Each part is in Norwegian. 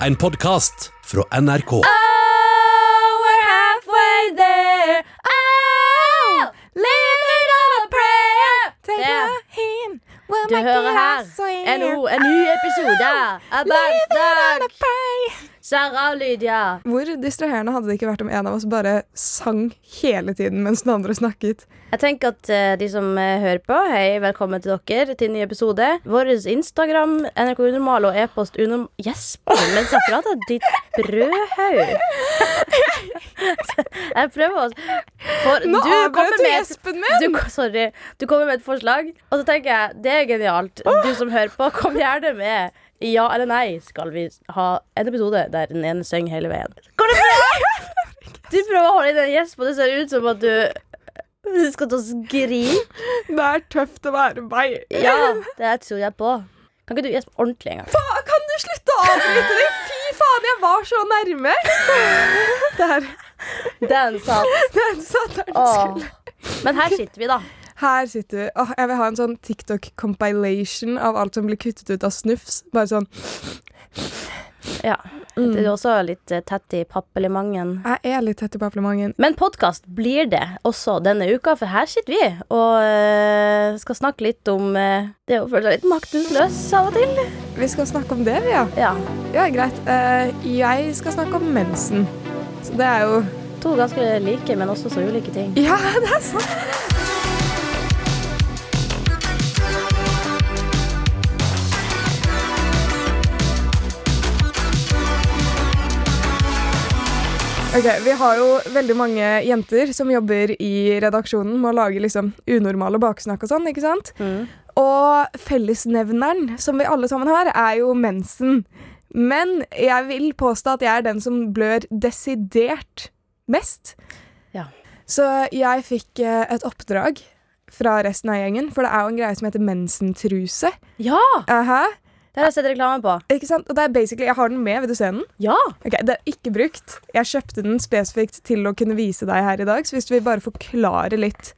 en podkast fra NRK. Oh, we're halfway there. Oh, living on a prayer. Take Det. my hand, we'll Du hører her en, en ny episode av on a prayer. Sara og Lydia. Hvor distraherende hadde det ikke vært om en av oss bare sang hele tiden mens den andre snakket? Jeg tenker at uh, de som uh, hører på, hei, velkommen til dere til en ny episode. Vår Instagram, NRK Unormal og e-post unorm... Gjesper mens jeg prater, ditt brødhaug? jeg prøver å for, Nå du avbrøt du med gjespen min! du, sorry. Du kommer med et forslag, og så tenker jeg det er genialt. Du som hører på, kom gjerne med. Ja eller nei skal vi ha en episode der den ene synger hele veien. Går det bra? Du prøver å holde inn en gjesp, og det ser ut som at du du skal til å skrike. Det er tøft å være meg. Ja, det tror jeg på. Kan ikke du gjespe ordentlig en gang? Fa- Kan du slutte å avbryte det? Fy faen, jeg var så nærme! Der. Den satt. Den satt der den skulle. Men her sitter vi, da. Her sitter vi. Åh, jeg vil ha en sånn TikTok-compilation av alt som blir kuttet ut av snufs. Bare sånn Ja. Mm. Det er også litt eh, tett i pappelemangen. Jeg er litt tett i pappelemangen. Men podkast blir det også denne uka, for her sitter vi og eh, skal snakke litt om eh, det å føle seg litt maktesløs av og til. Vi skal snakke om det, vi, ja. Ja. Ja, greit. Jeg skal snakke om mensen. Så det er jo To ganske like, men også så ulike ting. Ja, det er sant! Ok, Vi har jo veldig mange jenter som jobber i redaksjonen med å lage liksom unormale baksnakk og sånn. ikke sant? Mm. Og fellesnevneren som vi alle sammen har, er jo mensen. Men jeg vil påstå at jeg er den som blør desidert mest. Ja. Så jeg fikk eh, et oppdrag fra resten av gjengen, for det er jo en greie som heter mensentruse. Ja! Aha, Det har jeg sett reklame på. ikke sant? Og det er basically, Jeg har den med, vil du se den? Ja! Ok, Det er ikke brukt. Jeg kjøpte den spesifikt til å kunne vise deg her i dag. Så hvis du vil bare forklare litt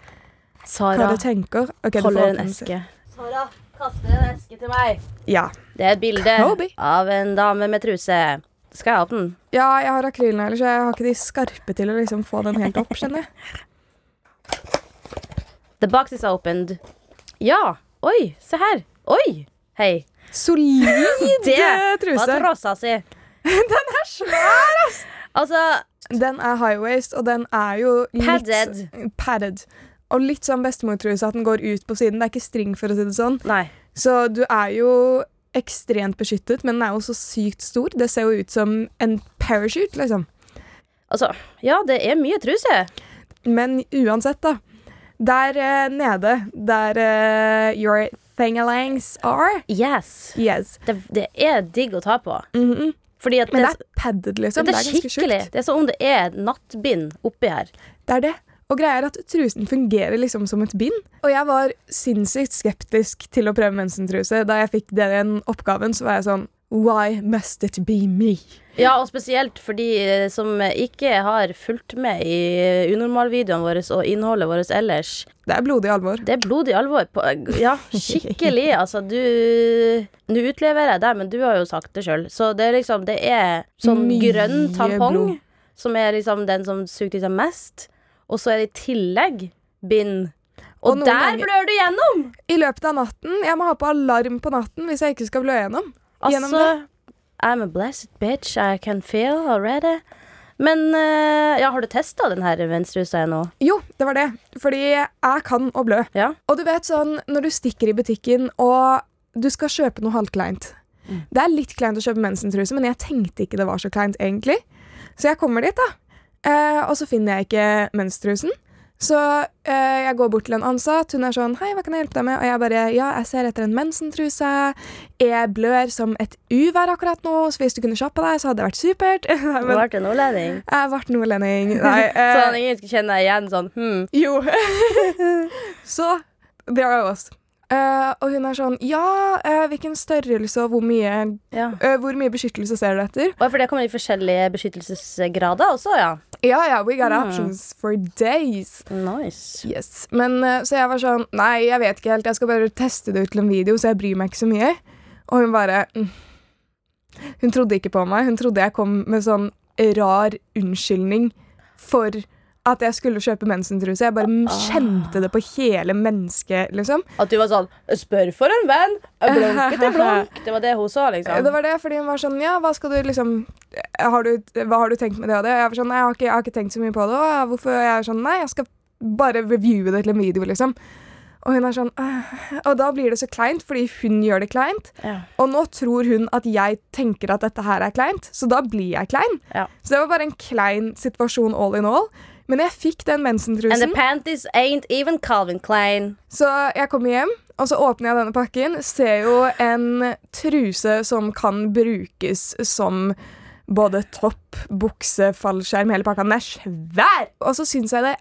hva du tenker Ok, du holder en eske. Sara kaster en eske til meg. Ja. Det er et bilde Kobe. av en dame med truse. Skal jeg ha den? Ja, jeg har akrylnegler, så jeg har ikke de skarpe til å liksom få den helt opp, skjønner jeg. The box is opened. Ja. Oi, se her. Oi. Hei. Solid Det eh, var truse. trossa si. Den er svær, ass! Altså, Den er high waist, og den er jo litt Padded. padded. Og litt sånn bestemortruse, at den går ut på siden. Det er ikke string, for å si det sånn. nei. Så du er jo ekstremt beskyttet, men den er jo så sykt stor. Det ser jo ut som en parachute, liksom. Altså, ja, det er mye truse. Men uansett, da. Der eh, nede, der eh, your thangalangs are Yes. Yes. Det, det er digg å ta på. Mhm. Fordi at Men det, det er padded, liksom. det Det er er ganske skikkelig. sjukt. Det er som om det er nattbind oppi her. Det er det. Og greia er at trusen fungerer liksom som et bind. Og jeg var sinnssykt skeptisk til å prøve mensentruse. Da jeg fikk den oppgaven, så var jeg sånn Why must it be me? Ja, og spesielt for de eh, som ikke har fulgt med i unormalvideoene våre og innholdet vårt ellers. Det er blodig alvor. Det er blodig alvor. På, ja, skikkelig. Altså, du Nå utleverer jeg deg, men du har jo sagt det sjøl. Så det er liksom Det er sånn Mye grønn tampong, blod. som er liksom den som suger til seg mest. Og så er det i tillegg bind. Og, Og der ganger- blør du gjennom! I løpet av natten Jeg må ha på alarm på natten hvis jeg ikke skal blø gjennom. Gjennom Altså, I'm a blessed bitch. I can feel already. Men eh, ja, har du testa den her venstrehusa ennå? Jo, det var det. Fordi jeg kan å blø. Ja. Og du vet sånn, når du stikker i butikken og du skal kjøpe noe halvkleint. Mm. Det er litt kleint å kjøpe mensentruse, men jeg tenkte ikke det var så kleint egentlig. Så jeg kommer dit, da. Eh, og så finner jeg ikke menstrusen. Så eh, jeg går bort til en ansatt. Hun er sånn 'Hei, hva kan jeg hjelpe deg med?' Og jeg bare 'Ja, jeg ser etter en mensentruse. Jeg blør som et uvær akkurat nå, så hvis du kunne kjappe deg, så hadde det vært supert'. Men, Du ble nordlending. jeg ble nordlending. Nei, eh, Sånn ingen skal kjenne deg igjen sånn hm. jo. så there I was. Uh, og hun er sånn Ja, uh, hvilken størrelse og hvor mye, Ja. uh, hvor mye beskyttelse ser du etter? Og for det kommer i forskjellige beskyttelsesgrader også, ja. Ja, ja, we got Mm. options for days. Nice. Yes. Men eh, så jeg var sånn Nei, jeg vet ikke helt. Jeg skal bare teste det ut til en video, så jeg bryr meg ikke så mye. Og hun bare mm, Hun trodde ikke på meg. Hun trodde jeg kom med sånn rar unnskyldning for at jeg skulle kjøpe mensentruse. Jeg bare Ah. kjente det på hele mennesket, liksom. At du var sånn Spør for en venn! Blunke til blunk. Det var det hun sa, liksom. Det var det, fordi hun var sånn Ja, hva skal du liksom har du, Hva har du tenkt med det og det? Jeg var sånn, jeg har ikke, jeg har ikke tenkt så mye på det. Og hvorfor? Jeg er sånn, nei, jeg skal bare reviewe det til en video, liksom. Og hun er sånn. Og da blir det så kleint, fordi hun gjør det kleint. Ja. Og nå tror hun at jeg tenker at dette her er kleint, så da blir jeg klein. Ja. Så det var bare en klein situasjon all in all. Men jeg fikk den And the panties ain't even Calvin Klein. så jeg kommer hjem, og så åpner jeg denne pakken, ser jo en truse som kan brukes som både topp, bukse, fallskjerm, hele pakka. Den er svær! Og så syns jeg det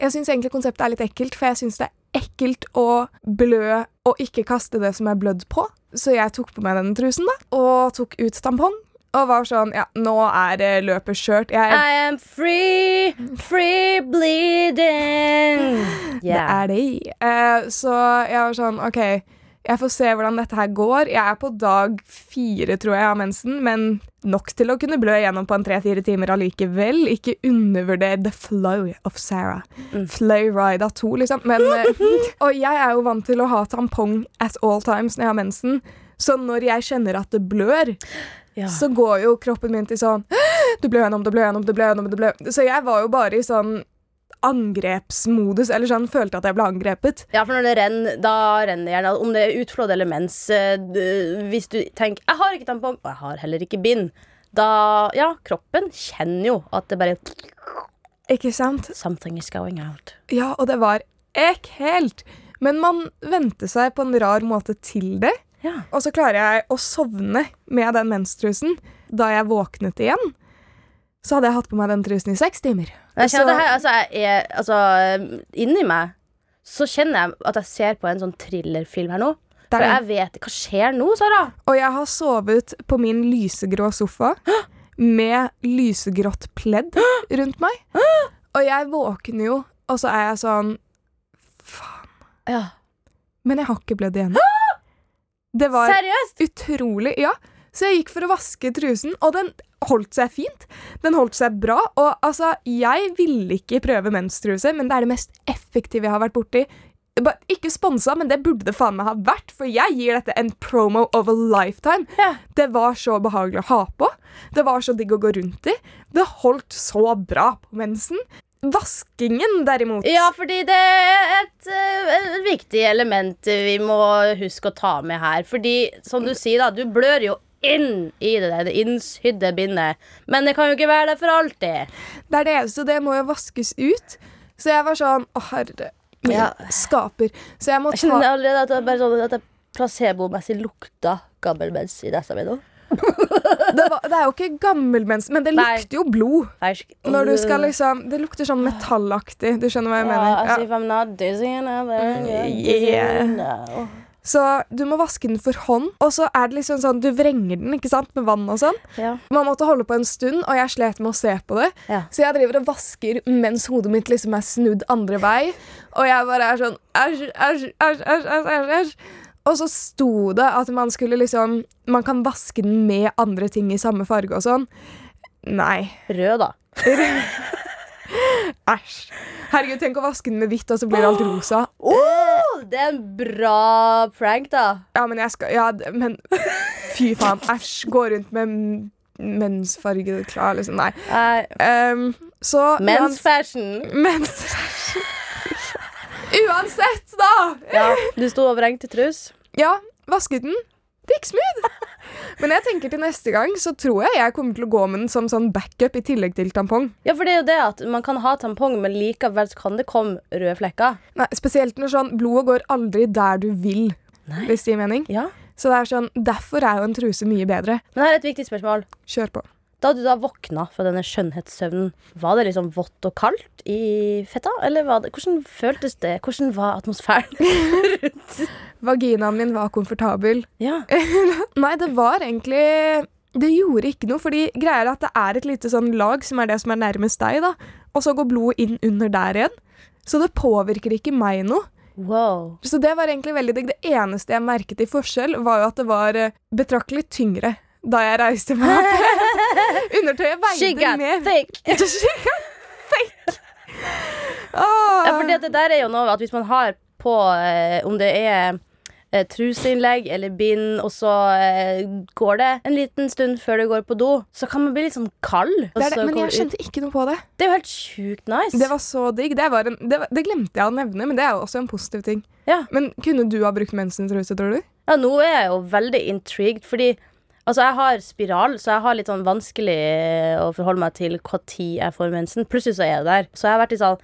Jeg syns egentlig konseptet er litt ekkelt, for jeg syns det er ekkelt å blø og ikke kaste det som er blødd på. Så jeg tok på meg den trusen, da, og tok ut tampong. Og var sånn Ja, nå er det løpet skjørt. Jeg I am free, free bleeding. Det er det. Eh, så jeg var sånn OK, jeg får se hvordan dette her går. Jeg er på dag fire, tror jeg, av mensen, men nok til å kunne blø igjennom på en tre-fire timer allikevel. Ikke undervurder the flow of Sarah. Mm. Av to, liksom. Men, eh, og jeg er jo vant til å ha tampong at all times når jeg har mensen. Så når jeg kjenner at det blør, Ja. så går jo kroppen min til sånn Du ble gjennom, du ble gjennom, du ble gjennom. du ble. Så jeg var jo bare i sånn angrepsmodus, eller sånn følte at jeg ble angrepet. Ja, for når det renner, da renner det gjerne. Om det er utflådd eller mens. eh, Hvis du tenker 'jeg har ikke tampong', og jeg har heller ikke bind, da Ja, kroppen kjenner jo at det bare Ikke sant? Something is going out. Ja, og det var ekkelt. Men man venter seg på en rar måte til det. Ja. Og så klarer jeg å sovne med den menstrusen. Da jeg våknet igjen, så hadde jeg hatt på meg den trusen i seks timer. Jeg Så- kjenner det her, altså, jeg altså, inni meg så kjenner jeg at jeg ser på en sånn thrillerfilm her nå. For jeg vet Hva skjer nå, Sara? Og jeg har sovet på min lysegrå sofa med lysegrått pledd rundt meg. Og jeg våkner jo, og så er jeg sånn Ja. Men jeg har ikke blødd igjen. Det var Seriøst? utrolig Ja. Så jeg gikk for å vaske trusen, og den holdt seg fint. Den holdt seg bra. Og altså, jeg ville ikke prøve menstruse, men det er det mest effektive jeg har vært borti. Ikke sponsa, men det burde det faen meg ha vært, for jeg gir dette en promo of a lifetime. Ja. Det var så behagelig å ha på. Det var så digg å gå rundt i. Det holdt så bra på mensen. Vaskingen, derimot Ja, fordi det er et, eh, et viktig element vi må huske å ta med her. Fordi, som du sier, da, du blør jo inn i det det innsydde bindet. Men det kan jo ikke være der for alltid. Det er det, så det må jo vaskes ut. Så jeg var sånn Å, herre min Ja. skaper. Så jeg må Jeg kjenner ta allerede at det er bare sånn at det placebomessig lukter gammel mens i nesa mi nå. det, var, det er jo ikke gammel mens men det lukter jo blod. Når du skal liksom Det lukter sånn metallaktig. Du skjønner hva jeg Ja, mener? Ja. enough, I'm Yeah. Så du må vaske den for hånd, og så er det liksom sånn Du vrenger den ikke sant, med vann og sånn. Ja. Man måtte holde på en stund, og jeg slet med å se på det. Ja. Så jeg driver og vasker mens hodet mitt liksom er snudd andre vei. Og jeg bare er sånn æsj, æsj, æsj, æsj, æsj. Og så sto det at man skulle liksom Man kan vaske den med andre ting i samme farge og sånn. Nei. Rød, da. Æsj. Herregud, tenk å vaske den med hvitt, og så blir alt rosa. Oh, det er en bra prank, da. Ja, men jeg skal Ja, men fy faen. Æsj. Gå rundt med mensfargede klær, liksom. Nei. Um, så Men's fashion. Mens Uansett, da! Ja, du sto overhengt i trus. Ja, vasket den. Det gikk smooth. Men jeg tenker til neste gang så tror jeg jeg kommer til å gå med den som sånn backup i tillegg til tampong. Ja, for det er jo det at man kan ha tampong, men likevel kan det komme røde flekker. Nei, Spesielt når sånn blodet går aldri der du vil, Nei. hvis det gir mening. Ja. Så det er sånn, Derfor er jo en truse mye bedre. Men her er et viktig spørsmål. Kjør på. Da du da våkna fra denne skjønnhetssøvnen, var det liksom vått og kaldt i fetta? Eller var det, hvordan føltes det? Hvordan var atmosfæren? Vaginaen min var komfortabel. Ja. Nei, det var egentlig Det gjorde ikke noe, fordi greia er at det er et lite sånn lag som er det som er nærmest deg, da. Og så går blodet inn under der igjen. Så det påvirker ikke meg noe. Wow. Så det var egentlig veldig digg. Det eneste jeg merket i forskjell, var jo at det var eh, betraktelig tyngre da jeg reiste meg opp. Undertøyet veide mer. thick. Thick. Åh. Ja, for det, det der er jo noe at hvis man har på eh, Om det er eh, truseinnlegg eller bind, og så eh, går det en liten stund før du går på do, så kan man bli litt sånn kald. det det, så men jeg skjønte ikke noe på det. Det er jo helt sjukt nice. Det var så digg. Det, var en, det, var, det glemte jeg å nevne, men det er jo også en positiv ting. Ja. Men kunne du ha brukt mensentruse, tror du? Ja, nå er jeg jo veldig intrigued, fordi Altså, jeg har spiral, så jeg har litt sånn vanskelig eh, å forholde meg til når jeg får mensen. Plutselig så er jeg der. Så jeg har vært litt sånn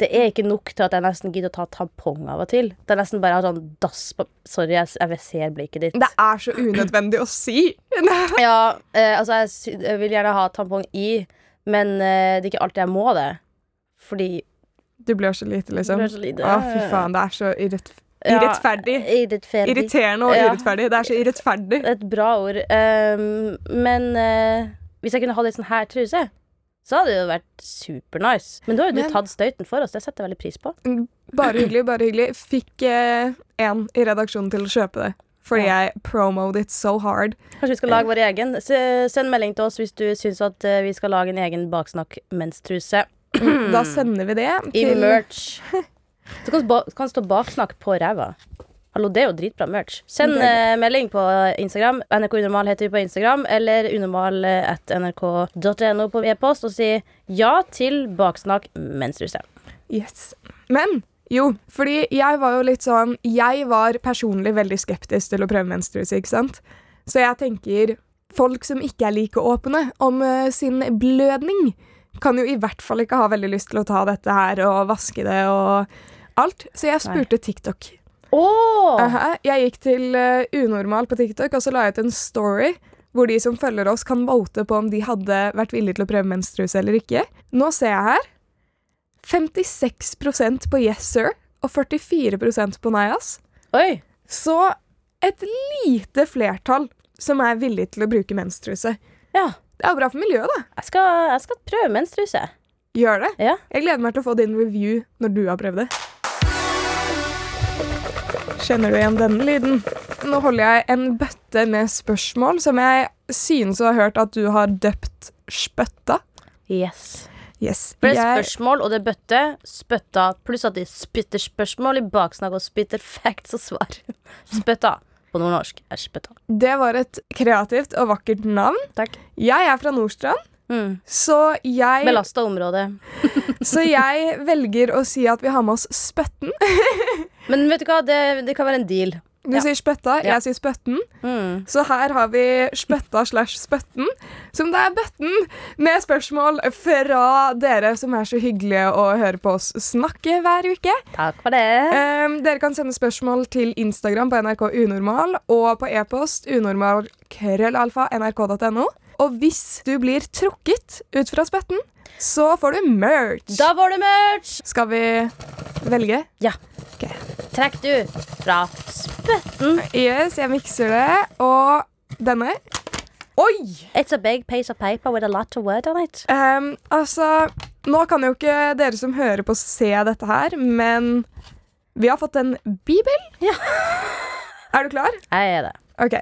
Det er ikke nok til at jeg nesten gidder å ta tampong av og til. Det er nesten bare sånn dass på Sorry, jeg, jeg ser blikket ditt. Det er så unødvendig å si. Ja, eh, altså, jeg, jeg vil gjerne ha tampong i, men eh, det er ikke alltid jeg må det. Fordi Du blør så lite, liksom. Du blør så lite. Å, fy faen. Det er så Ja, irrettferdig. Ja, Irriterende og Ja. urettferdig. Det er så irrettferdig. Et bra ord. Um, men uh, hvis jeg kunne hatt ei sånn her truse, så hadde det jo vært supernice. Men da har jo du Men- tatt støyten for oss. Det setter jeg veldig pris på. Bare hyggelig, bare hyggelig. Fikk én en i redaksjonen til å kjøpe det. Fordi Ja. jeg promoed it so hard. Kanskje vi skal lage vår egen. Send melding til oss hvis du syns at eh, vi skal lage en egen baksnakk-menstruse. Da sender vi det I til merch. Så kan kan stå baksnakk på ræva. Hallo, det er jo dritbra merch. Send er eh, melding på Instagram. NRK Unormal heter vi på Instagram. Eller unormal.nrk.no på e-post og si ja til baksnakk menstruse. Yes. Men jo, fordi jeg var jo litt sånn Jeg var personlig veldig skeptisk til å prøve menstruse, ikke sant? Så jeg tenker folk som ikke er like åpne om uh, sin blødning, kan jo i hvert fall ikke ha veldig lyst til å ta dette her og vaske det og alt. Så jeg spurte TikTok. Oh! Aha, jeg gikk til uh, Unormal på TikTok, og så la jeg ut en story hvor de som følger oss, kan vote på om de hadde vært villige til å prøve menstruse eller ikke. Nå ser jeg her 56% på yes sir og 44% på nei ass. Oi! Så et lite flertall som er villig til å bruke menstruse. Ja. Det er jo bra for miljøet, da. Jeg skal, jeg skal prøve menstruse. Gjør det. Ja. Jeg gleder meg til å få din review når du har prøvd det. Kjenner du igjen denne lyden? Nå holder jeg en bøtte med spørsmål som jeg synes å ha hørt at du har døpt Spøtta. Yes. Yes. For det er Jeg, spørsmål, og det er bøtte. Spøtta. Pluss at de spytter spørsmål i baksnakk og spytter facts og svar. Spøtta på nordnorsk er spøtta. det var et kreativt og vakkert navn. Takk. Jeg er fra Nordstrand, Mm. så jeg, Belasta område. så jeg velger å si at vi har med oss Spøtten. Men vet du hva, det, det kan være en deal. Du Ja. sier Spøtta, Ja. jeg sier Spøtten. Mm. Så her har vi Spøtta slash Spøtten, som det er bøtten med spørsmål fra dere som er så hyggelige å høre på oss snakke hver uke. Takk for det. Um, dere kan sende spørsmål til Instagram på NRK Unormal og på e-post unormal.krøllalfa.nrk.no. Og hvis du blir trukket ut fra Spøtten, så får du merch. Da får du merch! Skal vi velge? Ja. Trekk du fra spøtten. Yes, jeg mikser det. Og denne Oi! It's a big piece of paper with a lot of word on it. Um, altså, nå kan jo ikke dere som hører på se dette her, men vi har fått en bibel. Ja. Er du klar? Jeg er det. Ok.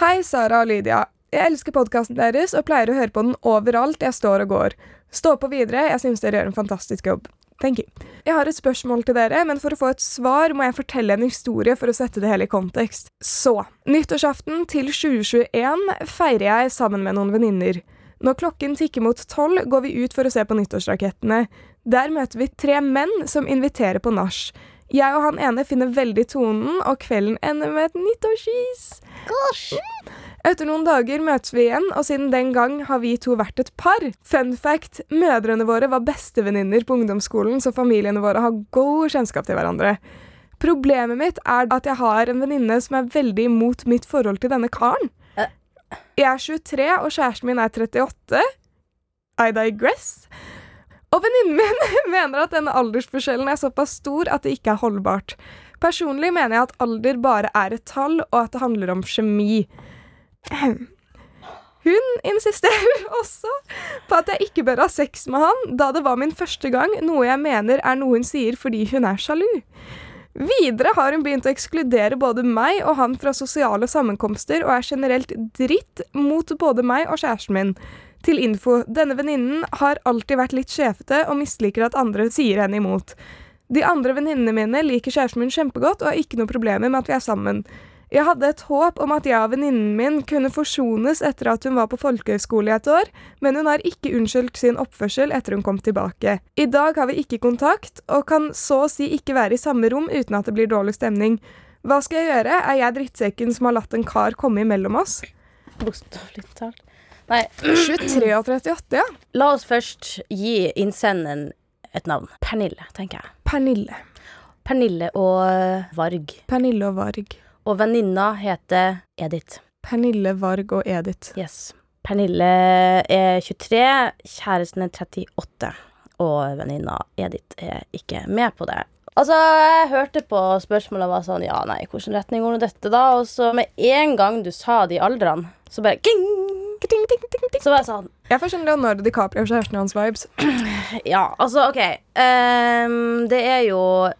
Hei, Sara og Lydia. Jeg elsker podkasten deres og pleier å høre på den overalt jeg står og går. Stå på videre, jeg syns dere gjør en fantastisk jobb. Thank you. Jeg har et spørsmål til dere, men for å få et svar må jeg fortelle en historie for å sette det hele i kontekst. Så, nyttårsaften til 2021 feirer jeg sammen med noen venninner. Når klokken tikker mot tolv, går vi ut for å se på nyttårsrakettene. Der møter vi tre menn som inviterer på nach. Jeg og han ene finner veldig tonen, og kvelden ender med et nyttårsskis. Etter noen dager møtes vi igjen, og siden den gang har vi to vært et par. Fun fact, mødrene våre var bestevenninner på ungdomsskolen, så familiene våre har god kjennskap til hverandre. Problemet mitt er at jeg har en venninne som er veldig imot mitt forhold til denne karen. Eh. Jeg er 23, og kjæresten min er 38. I digress. Og venninnen min mener at denne aldersforskjellen er såpass stor at det ikke er holdbart. Personlig mener jeg at alder bare er et tall, og at det handler om kjemi. Hun insisterer også på at jeg ikke bør ha sex med han, da det var min første gang, noe jeg mener er noe hun sier fordi hun er sjalu. Videre har hun begynt å ekskludere både meg og han fra sosiale sammenkomster, og er generelt dritt mot både meg og kjæresten min. Til info, denne venninnen har alltid vært litt sjefete og misliker at andre sier henne imot. De andre venninnene mine liker kjæresten min kjempegodt og har ikke noe problemer med at vi er sammen. Jeg hadde et håp om at jeg og venninnen min kunne forsones etter at hun var på folkehøyskole i et år, men hun har ikke unnskyldt sin oppførsel etter hun kom tilbake. I dag har vi ikke kontakt, og kan så å si ikke være i samme rom uten at det blir dårlig stemning. Hva skal jeg gjøre? Er jeg drittsekken som har latt en kar komme imellom oss? Bokstavelig talt. Nei, 23 og 38, ja. la oss først gi innsenderen et navn. Pernille, tenker jeg. Pernille. Pernille og Varg. Pernille og Varg. Og venninna heter Edith. Pernille, Varg og Edith. Yes. Pernille er 23, kjæresten er 38, og venninna Edith er ikke med på det. Altså, jeg hørte på spørsmålet og var sånn Ja, nei, hvilken retning går nå dette, da? Og så med en gang du sa de aldrene, så bare ging, Ting, ting, ting, ting. Så var jeg sånn Jeg får sånn Leonardo DiCaprio og kjæresten hans vibes. Ja, altså, OK. Um, det er jo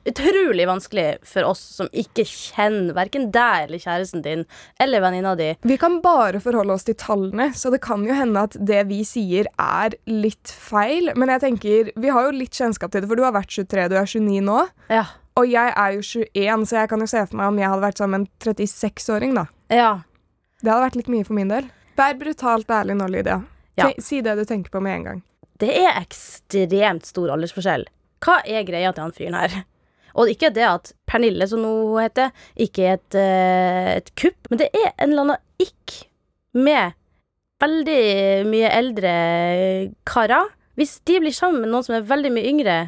utrolig vanskelig for oss som ikke kjenner verken deg eller kjæresten din eller venninna di. Vi kan bare forholde oss til tallene, så det kan jo hende at det vi sier er litt feil. Men jeg tenker, vi har jo litt kjennskap til det, for du har vært 23, du er 29 nå. Ja. Og jeg er jo 21, så jeg kan jo se for meg om jeg hadde vært sammen med en 36-åring, da. Ja. Det hadde vært litt mye for min del. Vær brutalt ærlig nå, Lydia. Ja. Si det du tenker på med en gang. Det er ekstremt stor aldersforskjell. Hva er greia til han fyren her? Og ikke det at Pernille, som hun heter, ikke er et, eh, et kupp, men det er en eller annen ikk med veldig mye eldre karer. Hvis de blir sammen med noen som er veldig mye yngre,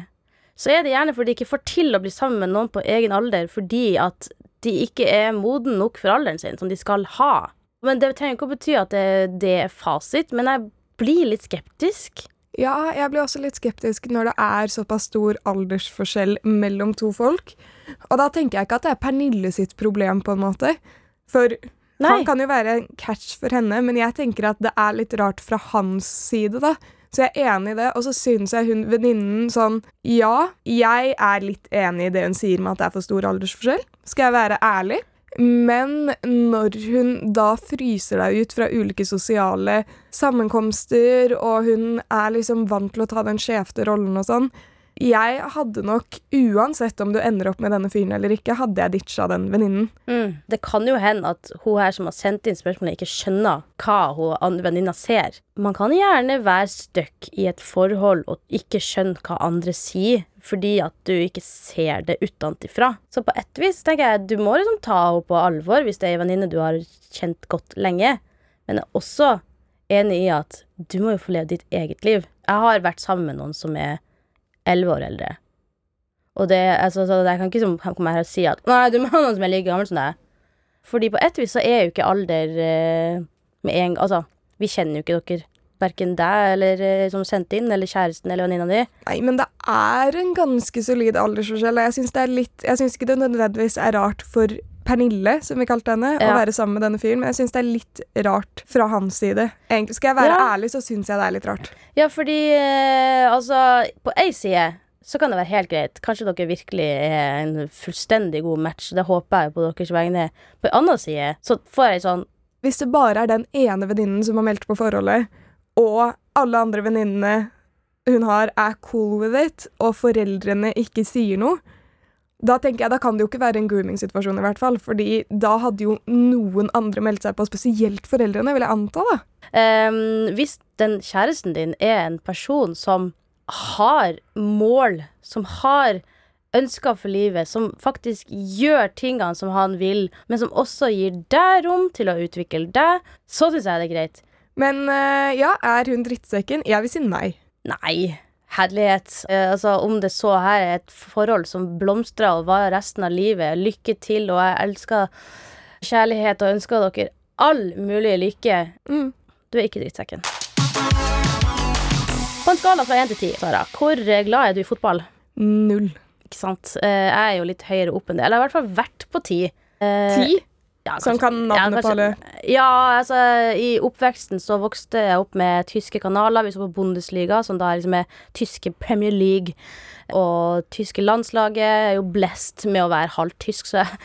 så er det gjerne fordi de ikke får til å bli sammen med noen på egen alder fordi at de ikke er moden nok for alderen sin, som de skal ha. Men det trenger ikke å bety at det, det er fasit, men jeg blir litt skeptisk. Ja, jeg blir også litt skeptisk når det er såpass stor aldersforskjell mellom to folk. Og da tenker jeg ikke at det er Pernille sitt problem, på en måte. For Nei. han kan jo være en catch for henne, men jeg tenker at det er litt rart fra hans side, da. Så jeg er enig i det, og så syns jeg hun venninnen sånn Ja, jeg er litt enig i det hun sier med at det er for stor aldersforskjell. Skal jeg være ærlig? Men når hun da fryser deg ut fra ulike sosiale sammenkomster, og hun er liksom vant til å ta den skjevte rollen og sånn Jeg hadde nok, uansett om du ender opp med denne fyren eller ikke, hadde jeg ditcha den venninnen. Mm. Det kan jo hende at hun her som har sendt inn spørsmålet, ikke skjønner hva venninna ser. Man kan gjerne være stuck i et forhold og ikke skjønne hva andre sier, fordi at du ikke ser det utenfra. Så på et vis tenker jeg du må liksom ta henne på alvor hvis det er ei venninne du har kjent godt lenge. Men jeg er også enig i at du må jo få leve ditt eget liv. Jeg har vært sammen med noen som er elleve år eldre. Og det, altså, så jeg kan ikke som, komme her og si at Nei, du må ha noen som er like gammel som deg. Fordi på et vis så er jo ikke alder eh, med en gang Altså, vi kjenner jo ikke dere. Verken deg eller eh, som sendte inn, eller kjæresten eller venninna di. Nei, men det er en ganske solid aldersforskjell. Jeg syns det er litt Jeg syns ikke det nødvendigvis er rart for Pernille, som vi kalte henne, å være sammen med denne fyren, men jeg syns det er litt rart fra hans side. Egentlig, Skal jeg være Ja. ærlig, så syns jeg det er litt rart. Ja, fordi eh, altså På ei side så kan det være helt greit. Kanskje dere virkelig er en fullstendig god match. Det håper jeg på deres vegne. På en annen side så får jeg sånn Hvis det bare er den ene venninnen som har meldt på forholdet, og alle andre venninnene hun har, er cool with it, og foreldrene ikke sier noe, da tenker jeg, da kan det jo ikke være en grooming-situasjon, i hvert fall. Fordi da hadde jo noen andre meldt seg på, spesielt foreldrene, vil jeg anta. da. Um, hvis den kjæresten din er en person som har mål, som har ønsker for livet, som faktisk gjør tingene som han vil, men som også gir deg rom til å utvikle deg, så syns jeg det er greit. Men eh, ja, er hun drittsekken? Jeg vil si nei. Nei, herlighet. Eh, altså, om det så her er et forhold som blomstrer og varer resten av livet, lykke til, og jeg elsker kjærlighet og ønsker dere all mulig lykke. Mm. Du er ikke drittsekken. På en skala fra 1 til 10, Sara, hvor eh, glad er du i fotball? Null. Ikke sant? Eh, Jeg er jo litt høyere opp enn det. Eller jeg har i hvert fall vært på 10. Eh, Ti? Ja, Som kan navnet på alle. Ja, altså I oppveksten så vokste jeg opp med tyske kanaler. Vi så på Bundesliga, som da liksom er tyske Premier League. Og tyske landslaget er jo blest med å være halvtysk, så jeg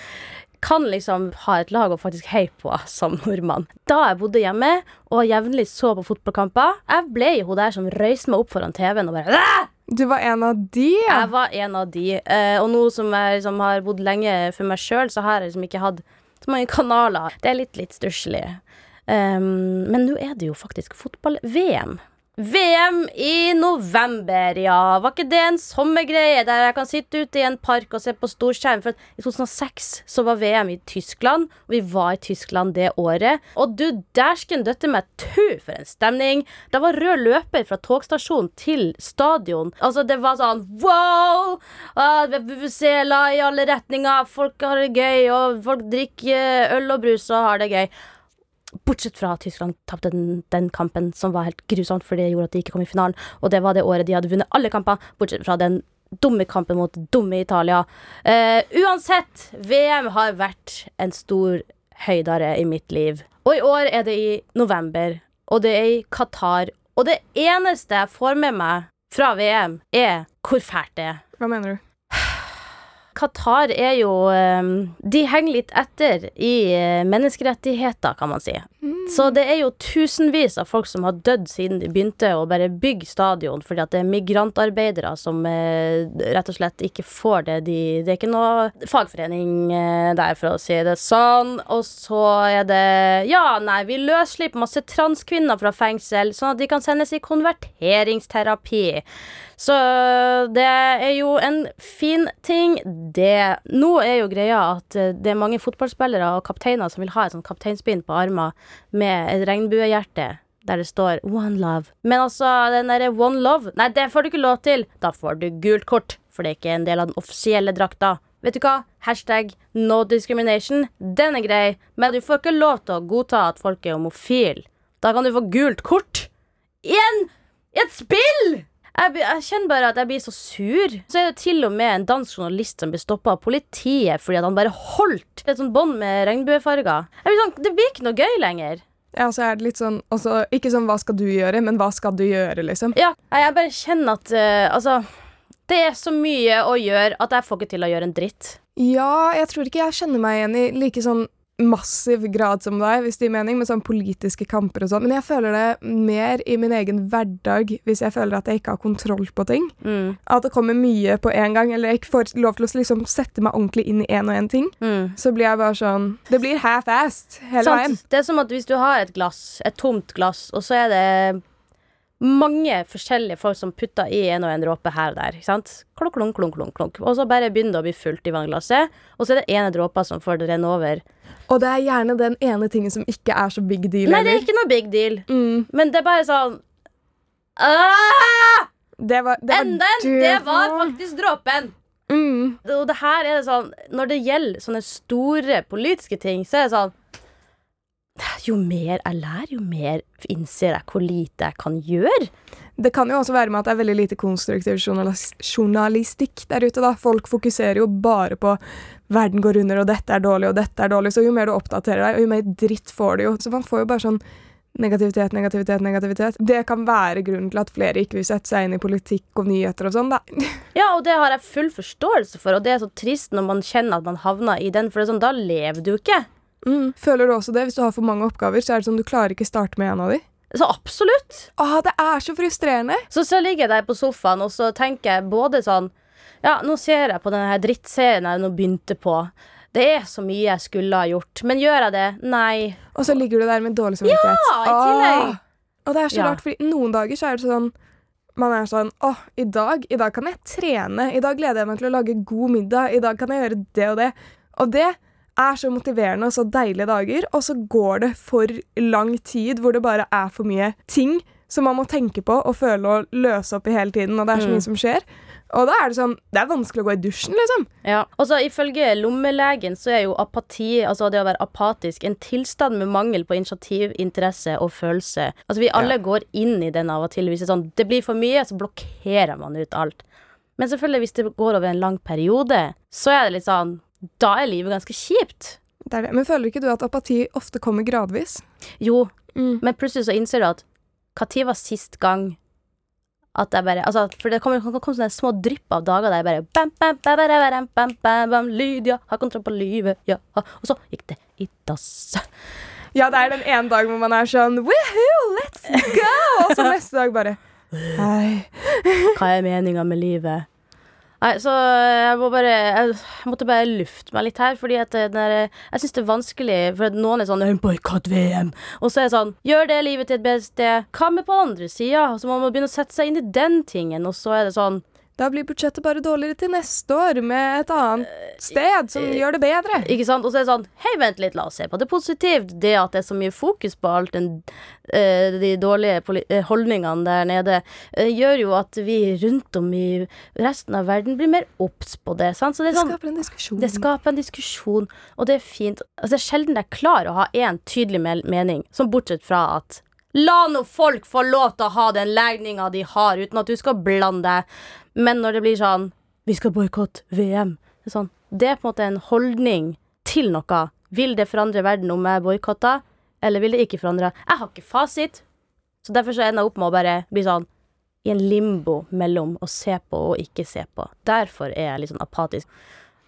kan liksom ha et lag å faktisk heie på som nordmann. Da jeg bodde hjemme og jevnlig så på fotballkamper, jeg ble jo hun der som røyste meg opp foran TV-en og bare Åh! Du var en av de, ja. Jeg var en av de. eh, og nå som jeg liksom har bodd lenge for meg sjøl, så har jeg liksom ikke hatt mange kanaler. Det er litt, litt stusslig. Um, men nå er det jo faktisk fotball-VM. VM i november, ja. Var ikke det en sommergreie der jeg kan sitte ute i en park og se på storskjerm? For i 2006 så var VM i Tyskland, og vi var i Tyskland det året. Og du dæsken døtte meg tu for en stemning. Det var rød løper fra togstasjonen til stadion. Altså, det var sånn wow! Ah, Vuvuzela i alle retninger, folk har det gøy, og folk drikker øl og brus og har det gøy. Bortsett fra at Tyskland tapte den, den kampen, som var helt grusomt, for det gjorde at de ikke kom i finalen. Og det var det året de hadde vunnet alle kamper, bortsett fra den dumme kampen mot dumme Italia. Uh, uansett, VM har vært en stor høydare i mitt liv. Og i år er det i november, og det er i Qatar. Og det eneste jeg får med meg fra VM, er hvor fælt det er. Hva mener du? Qatar er jo eh, De henger litt etter i eh, menneskerettigheter, kan man si. Så det er jo tusenvis av folk som har dødd siden de begynte å bare bygge stadion, fordi at det er migrantarbeidere som eh, rett og slett ikke får det de Det er ikke noe fagforening eh, der, for å si det sånn. Og så er det Ja, nei, vi løsslipper masse transkvinner fra fengsel, sånn at de kan sendes i konverteringsterapi. Så det er jo en fin ting, det. Nå er jo greia at eh, det er mange fotballspillere og kapteiner som vil ha et sånt kapteinspinn på armen med et regnbuehjerte der det står 'One Love'. Men altså, den derre 'One Love', nei, det får du ikke lov til. Da får du gult kort, for det er ikke en del av den offisielle drakta. Vet du hva? Hashtag no discrimination. Den er grei, men du får ikke lov til å godta at folk er homofile. Da kan du få gult kort. I en i et spill! Jeg, jeg kjenner bare at jeg blir så sur. Så er det til og med en dansk journalist som blir stoppa av politiet fordi at han bare holdt et sånt bånd med regnbuefarger. Blir sånn, Det blir ikke noe gøy lenger. Ja, så er det litt sånn også, Ikke sånn 'hva skal du gjøre', men 'hva skal du gjøre', liksom. Ja, jeg bare kjenner at uh, Altså, det er så mye å gjøre at jeg får ikke til å gjøre en dritt. Ja, jeg tror ikke jeg kjenner meg igjen i like sånn massiv grad som deg, hvis det gir mening, med sånn politiske kamper og sånn. Men jeg føler det mer i min egen hverdag hvis jeg føler at jeg ikke har kontroll på ting. Mm, At det kommer mye på en gang, eller jeg ikke får lov til å liksom sette meg ordentlig inn i én og én ting. mm. Så blir jeg bare sånn Det blir half-assed hele veien. Det er som at hvis du har et glass, et tomt glass, og så er det mange forskjellige folk som putter i en og en dråpe her og der. Ikke sant? Klunk, klunk, klunk, klunk, klunk. Og så bare begynner det å bli fullt i vannglasset, og så er det ene dråpa som får det renne over. Og det er gjerne den ene tingen som ikke er så big deal Nei, det er ikke noe big deal, Mm, men det er bare sånn ah! det var, det var Enden! Det var faktisk dråpen! mm. Og det her er det sånn Når det gjelder sånne store politiske ting, så er det sånn Jo mer jeg lærer, jo mer innser jeg hvor lite jeg kan gjøre. Det kan jo også være med at det er veldig lite konstruktiv journalistikk der ute. da. Folk fokuserer jo bare på verden går under, og dette er dårlig, og dette er dårlig. Så jo mer du oppdaterer deg, og jo mer dritt får du jo. Så man får jo bare sånn negativitet, negativitet, negativitet. Det kan være grunnen til at flere ikke vil sette seg inn i politikk og nyheter og sånn, da. Ja, og det har jeg full forståelse for, og det er så trist når man kjenner at man havner i den, for det sånn, da lever du ikke. Mm. Føler du også det? Hvis du har for mange oppgaver, så er det sånn du klarer ikke starte med en av de. Så absolutt. Åh, det er så frustrerende! Så så ligger jeg der på sofaen, og så tenker jeg både sånn Ja, nå ser jeg på denne drittserien jeg nå begynte på. Det er så mye jeg skulle ha gjort. Men gjør jeg det? Nei. Og så ligger du der med dårlig samvittighet. Ja, i tillegg. Åh! Og det er så Ja. rart, fordi noen dager så er det sånn man er sånn Å, i dag, i dag kan jeg trene. I dag gleder jeg meg til å lage god middag. I dag kan jeg gjøre det og det. Og det er så motiverende og så deilige dager, og så går det for lang tid hvor det bare er for mye ting som man må tenke på og føle og løse opp i hele tiden, og det er så Mm. mye som skjer. Og da er det sånn Det er vanskelig å gå i dusjen, liksom. Ja. Og så ifølge lommelegen så er jo apati, altså det å være apatisk, en tilstand med mangel på initiativ, interesse og følelse. Altså vi alle Ja. går inn i den av og til. Hvis det sånn det blir for mye, så blokkerer man ut alt. Men selvfølgelig, hvis det går over en lang periode, så er det litt sånn da er livet ganske kjipt. Det det. Men føler ikke du at apati ofte kommer gradvis? Jo, mm. men plutselig så innser du at når var sist gang at jeg bare altså, For det kommer, kommer, sånne små drypp av dager der jeg bare bam, bam, bam, bam, bam, bam, bam, bam, Lydia har kontroll på livet, ja. Og så gikk det i dass. Ja, det er den ene dagen hvor man er sånn Woohoo, let's go! Og så neste dag bare Hei. Hva er meninga med livet? Nei, så jeg må bare Jeg måtte bare lufte meg litt her, fordi at der, jeg syns det er vanskelig, for noen er sånn Boikott VM. Og så er det sånn Gjør det livet til et bedre sted. Hva med på andre sida? Så man må begynne å sette seg inn i den tingen, og så er det sånn Da blir budsjettet bare dårligere til neste år med et annet sted som gjør det bedre. Ikke sant? Og så er det sånn Hei, vent litt, la oss se på det positivt. Det at det er så mye fokus på alt den, eh, de dårlige eh, holdningene der nede, eh, gjør jo at vi rundt om i resten av verden blir mer obs på det. Sant? Så det Det sånn skaper en diskusjon. Det skaper en diskusjon, og det er fint. Altså, det er sjelden jeg klarer å ha én tydelig mening, som bortsett fra at La nå folk få lov til å ha den legninga de har, uten at du skal blande deg. Men når det blir sånn Vi skal boikotte VM. Det er, sånn, det er på en måte en holdning til noe. Vil det forandre verden om jeg boikotter, eller vil det ikke forandre? Jeg har ikke fasit. Så derfor så ender jeg opp med å bare bli sånn i en limbo mellom å se på og ikke se på. Derfor er jeg litt sånn apatisk.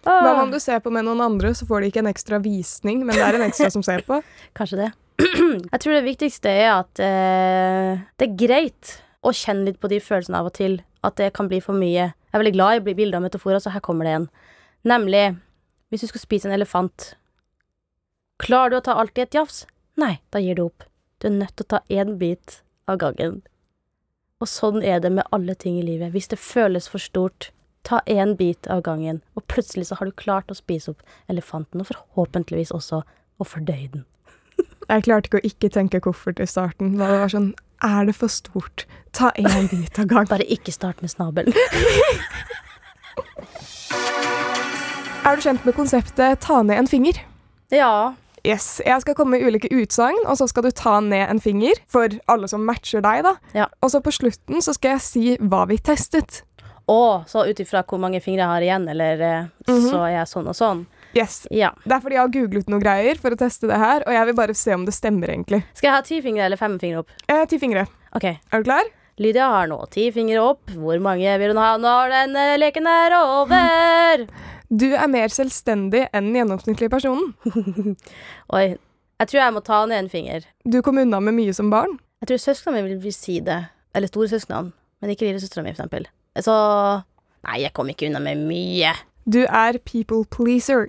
Hva Åh. om du ser på med noen andre, så får de ikke en ekstra visning, men det er en ekstra som ser på? Kanskje det. jeg tror det viktigste er at eh, det er greit å kjenne litt på de følelsene av og til. At det kan bli for mye. Jeg er veldig glad i bilder og metaforer, så her kommer det en. Nemlig, hvis du skal spise en elefant, klarer du å ta alt i et jafs? Nei, da gir du opp. Du er nødt til å ta én bit av gangen. Og sånn er det med alle ting i livet. Hvis det føles for stort, ta én bit av gangen, og plutselig så har du klart å spise opp elefanten, og forhåpentligvis også å fordøye den. Jeg klarte ikke å ikke tenke koffert i starten. Da det var sånn Er det for stort? Ta én bit av gang. Bare ikke start med snabelen. Er du kjent med konseptet ta ned en finger? Ja. Yes, Jeg skal komme med ulike utsagn, og så skal du ta ned en finger for alle som matcher deg. da. Ja. Og så på slutten så skal jeg si hva vi testet. Å, så ut ifra hvor mange fingre jeg har igjen, eller mm -hmm. så er jeg sånn og sånn. Yes. Ja. Det er fordi jeg har googlet noen greier for å teste det her, og jeg vil bare se om det stemmer, egentlig. Skal jeg ha ti fingre eller fem fingre opp? Eh, ti fingre. OK. Er du klar? Lydia har nå ti fingre opp. Hvor mange vil hun ha når denne leken er over? Du er mer selvstendig enn den gjennomsnittlige personen. Oi. Jeg tror jeg må ta ned en finger. Du kom unna med mye som barn. Jeg tror søsknene mine vil si det. Eller storesøsknene. Men ikke lillesøstera mi, for eksempel. Så Nei, jeg kom ikke unna med mye. Du er people pleaser.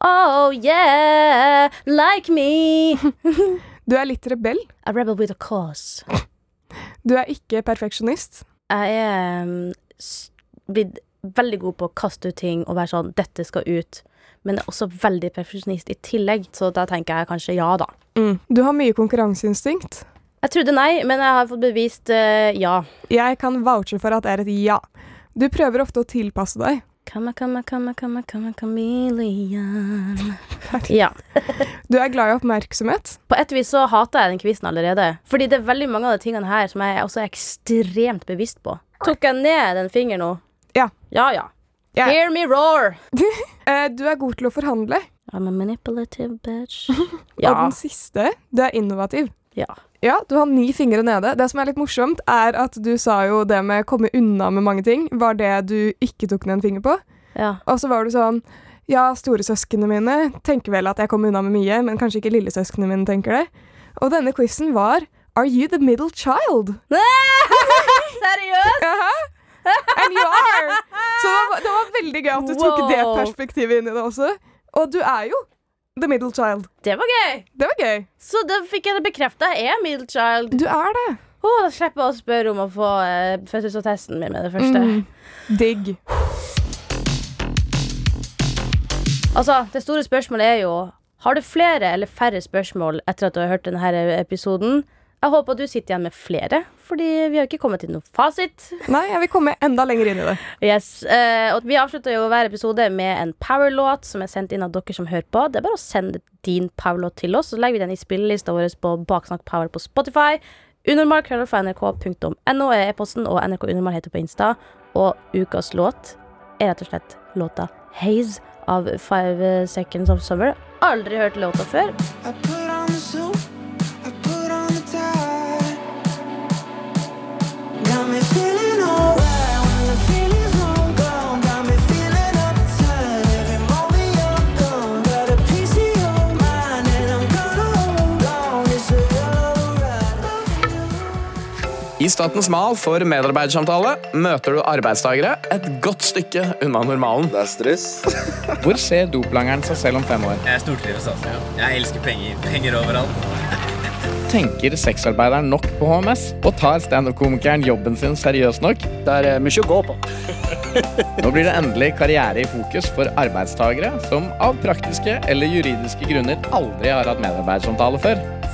Oh yeah, like me. Du er litt rebell. A rebel with a cause. Du er ikke perfeksjonist. Jeg er um, blitt veldig god på å kaste ut ting og være sånn 'Dette skal ut'. Men jeg er også veldig perfeksjonist i tillegg, så da tenker jeg kanskje ja, da. Du har mye konkurranseinstinkt. Jeg trodde nei, men jeg har fått bevist uh, ja. Jeg kan vouche for at det er et ja. Du prøver ofte å tilpasse deg. Come, come, come, come, come, chameleon. Ja. Du er glad i oppmerksomhet. På et vis så hater jeg den quizen allerede. Fordi det er veldig mange av de tingene her som jeg også er ekstremt bevisst på. Tok jeg ned den fingeren nå? Ja. Ja, ja. Ja. Hear me roar! Eh, du er god til å forhandle. I'm a manipulative bitch. Og den siste, du er innovativ. Ja. Ja, du har ni fingre nede. Det som er litt morsomt, er at du sa jo det med komme unna med mange ting, var det du ikke tok ned en finger på. ja. Og så var du sånn Ja, storesøsknene mine tenker vel at jeg kommer unna med mye, men kanskje ikke lillesøsknene mine tenker det. Og denne quizen var Are you the middle child? Seriøst? Jaha. And you are! Så det var, det var veldig gøy at du tok det perspektivet inn i det også. Og du er jo the middle child. Det var gøy. Det var gøy. Så da fikk jeg det bekrefta. Jeg er middle child. Du er det. Oh, da slipper jeg å spørre om å få uh, fødselsattesten min med det første. Mm. Digg. Altså, det store spørsmålet er jo Har du flere eller færre spørsmål etter at du har hørt denne episoden? Jeg håper du sitter igjen med flere, fordi vi har ikke kommet til noe fasit. Nei, jeg vil komme enda lenger inn i det. Yes, uh, og Vi avslutter jo hver episode med en powerlåt som er sendt inn av dere som hører på. Det er bare å sende din powerlåt til oss, så legger vi den i spillelista vår på Baksnakk Power på Spotify. Unormal fra nrk.no er e-posten, og NRK Unormal heter på Insta. Og ukas låt er rett og slett låta Haze av Five Seconds of Summer. aldri hørt låta før. Statens mal for medarbeidersamtale møter du arbeidstakere et godt stykke unna normalen. Det er stress. Hvor ser doplangeren seg selv om fem år? Jeg stortrives, altså. Jeg elsker penger. Penger overalt. Tenker sexarbeideren nok på HMS? Og tar standup-komikeren jobben sin seriøst nok? Det er mye å gå på. Nå blir det endelig karriere i fokus for arbeidstagere som av praktiske eller juridiske grunner aldri har hatt medarbeidersamtale før.